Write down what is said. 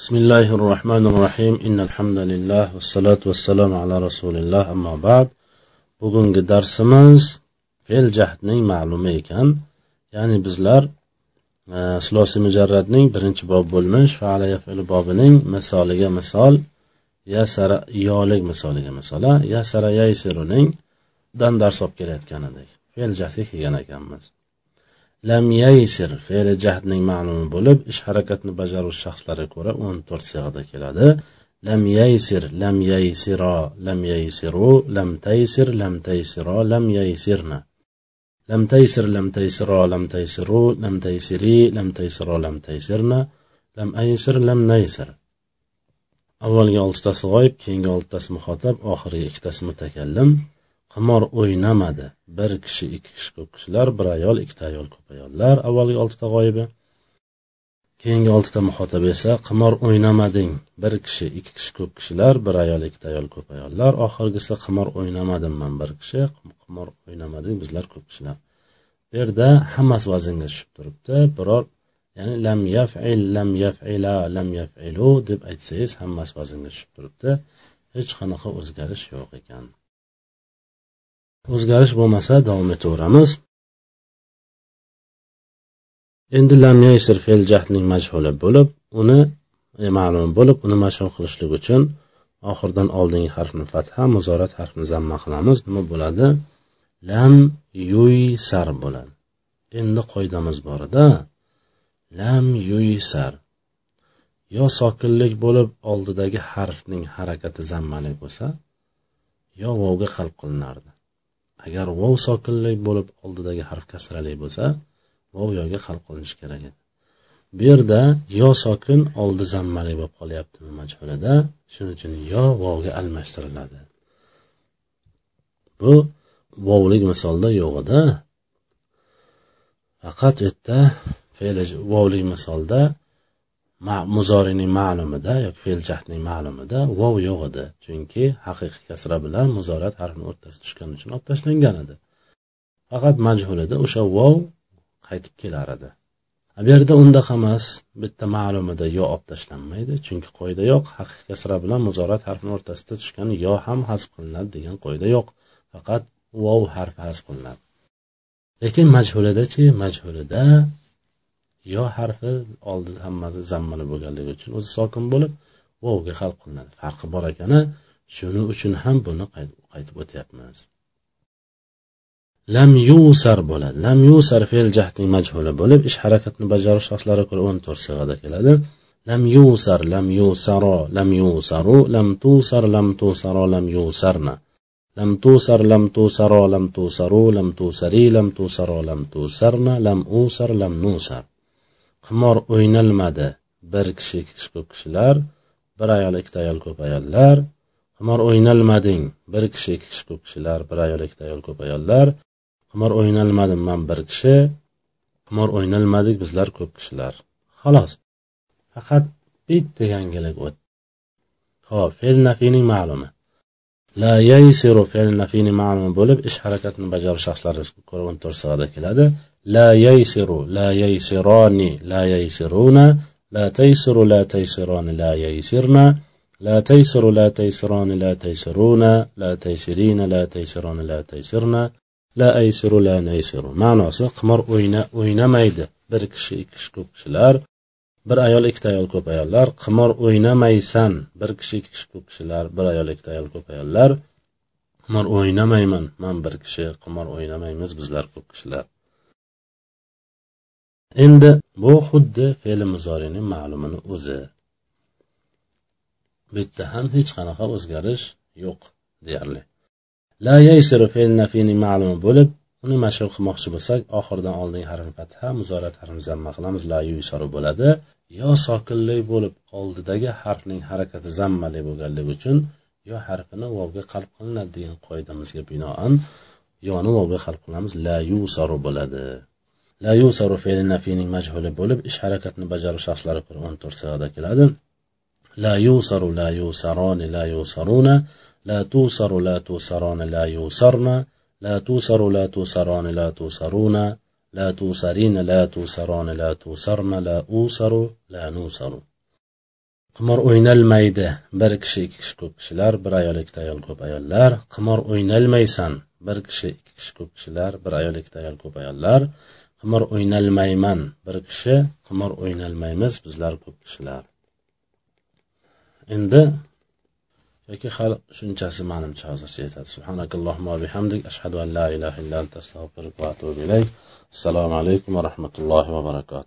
بسم الله الرحمن الرحيم إن الحمد لله والصلاة والسلام على رسول الله أما بعد bugungi darsimiz fe'l jahdning ma'lumi ekan ya'ni bizlar silosi mujarradning birinchi bob bo'lmish faala yafilu bobining misoliga misol yasara yolik misoliga misol yasara yaysiruning dan dars olib kelayotgan edik fe'l jahdga kelgan ekanmiz Lam yaysir fe'li jahdning ma'lumi bo'lib ish harakatni bajaruvchi shaxslarga ko'ra o'n to'rt sig'ada keladi. Lam yaysir lam yaysiro lam yaysiru lam taysir lam taysiro lam yaysirna. Lam taysir lam taysiro lam taysiru lam taysiri lam taysiro lam taysirna. Lam aysir lam naysir. Avvalgi oltitasi g'oyib keyingi oltitasi muxotab oxirgi ikkitasi mutakallim. Qimor o'ynamadi. Bir kishi ikki kishi ko'p kishilar bir ayol ikkita ayol ko'p ayollar avvalgi oltita g'oyibi. Keyingi oltita muhotaba esa qimor o'ynamading. Bir kishi ikki kishi ko'p kishilar bir ayol ikkita ayol ko'p ayollar. Oxirgisi qimor o'ynamadim man bir kishi qimor o'ynamading bizlar ko'p kishilar. Bu yerda hammasi vaznga tushib turibdi. Biror ya'ni lam yafil lam yafila lam yafilu deb aytsangiz hammasi vaznga tushib turibdi. Hech qanaqa o'zgarish yo'q ekan. O'zgarish bo'lmasa davom etaveramiz. Endi lam yaysir fe'l jahdning majhuli bo'lib uni e, ma'lum bo'lib uni mashhur qilishlik uchun oxiridan oldingi harfni fatha muzorat harfini zamma qilamiz. Nima bo'ladi? Lam yuysar bo'ladi. Endi qoidamiz bor edi. Lam yuysar yo sokinlik bo'lib oldidagi harfning harakati zammalik bo'lsa yo vovga qalb qilinardi. Agar vov sokinlik bo'lib oldidagi harf kasrali bo'lsa vov yoga qalb qilinishi kerak edi. Bu yerda yo sokin oldi zammali bo'lib qolyapti majhulida shuning uchun yo vovga almashtiriladi. Bu vovlik misolda yo'q edi. Faqat u yerda vovlik misolda muzorining ma'lumida yoki fe'ljahdning ma'lumida vov yo'q edi. Chunki haqiqiy kasra bilan muzorat harfini o'rtasiga tushgani uchun olib tashlangan edi. Faqat majhulida o'sha vov qaytib kelar edi. Bu yerda undaqa emas bitta ma'lumida yo olib tashlanmaydi chunki qoida yo'q haqiqiy kasra bilan muzorat harfini o'rtasida tushgan yo ham hazf qilinadi degan qoida yo'q faqat vov harfi hazf qilinadi. Lekin majhulidachi majhulida yo harfi oldi hammasi zammali bo'lganligi uchun o'zi sokin bo'lib vovga hal qilinadi. Farqi bor ekani shuning uchun ham buni qaytib o'tyapmiz. Lam yusar bo'ladi. Lam yusar fe'l jahdning majhuli bo'lib ish harakatni bajarish shaxslariga ko'ra o'n to'rt sig'ada keladi. Lam yusar lam yusaro lam yusaru lam tusar lam tusaro lam yusarna. Lam tusar lam tusaro lam tusaru lam tusari lam tusaro lam tusarna lam usar lam nusar. Qimor o'ynalmadi. Bir kishi ikki kishi ko'p kishilar bir ayol ikkita ayol ko'p ayollar. Qimor o'ynalmading. Bir kishi ikki kishi ko'p kishilar bir ayol ikkita ayol ko'p ayollar. Qimor o'ynalmadim man bir kishi. Qimor o'ynalmadik bizlar ko'p kishilar. Xolos. Faqat bitta yangilik o'tdi. Ho'p fe'l nafiyning ma'lumi. La yaysiru fe'l nafiyning ma'lumi bo'lib ish harakatini bajaruvchi shaxslari ko'ra o'n to'rt sig'ada keladi. لا ييسر لا ييسران لا ييسرون لا تيسر لا تيسران لا ييسرن لا تيسر لا تيسران لا تيسرون لا تيسرين لا تيسران لا تيسرن لا أيسر لا نيسر ma'nosi qimor o'yna o'ynamaydi bir kishi ikki kishi ko'p kishilar bir ayol ikkita ayol ko'p ayollar qimor o'ynamaysan bir kishi ikki kishi ko'p kishilar bir ayol ikkita ayol ko'p ayollar qimor o'ynamayman man bir kishi qimor o'ynamaymiz bizlar ko'p kishilar endi bu xuddi fe'li muzorining ma'lumini o'zi. Bu yerda ham hech qanaqa o'zgarish yo'q deyarli. La yaysiru fe'l nafiyning ma'lumi bo'lib uni mashhur qilmoqchi bo'lsak oxiridan oldingi harfi fatha muzorat harfini zamma qilamiz la yusaru bo'ladi. Yo sokinlik bo'lib oldidagi harfning harakati zammali bo'lganligi uchun yo harfini vovga qalb qilinadi degan qoidamizga binoan yoni vovga qalb qilamiz la yusaru bo'ladi. La yusaru fe'li nafiyning majhuli bo'lib ish harakatni bajarish shaxslari qur'on o'n to'rt sig'ada keladi. La yusaru la yusaroni la yusaruna la tusaru la tusaroni la yusarna la tusaru la tusaroni la tusaruna la tusarina la tusaroni la tusarna la usaru la nusaru. Qimor o'ynalmaydi. Bir kishi ikki kishi ko'p kishilar bir ayol ikkita ayol ko'p ayollar. Qimor o'ynalmaysan. Bir kishi ikki kishi ko'p kishilar bir ayol ikkita ayol ko'p ayollar. Qimir o'ynalmayman. Bir kishi qimir o'ynalmaymiz bizlar ko'p kishilar. Endi yoki hali shunchasi manimcha hozircha yetadi. Subhanakallohumma bihamdik. Ashhadu an la ilaha illa anta astag'firuka va atubu ilayk. Assalomu alaykum va rahmatullohi va barakatuh.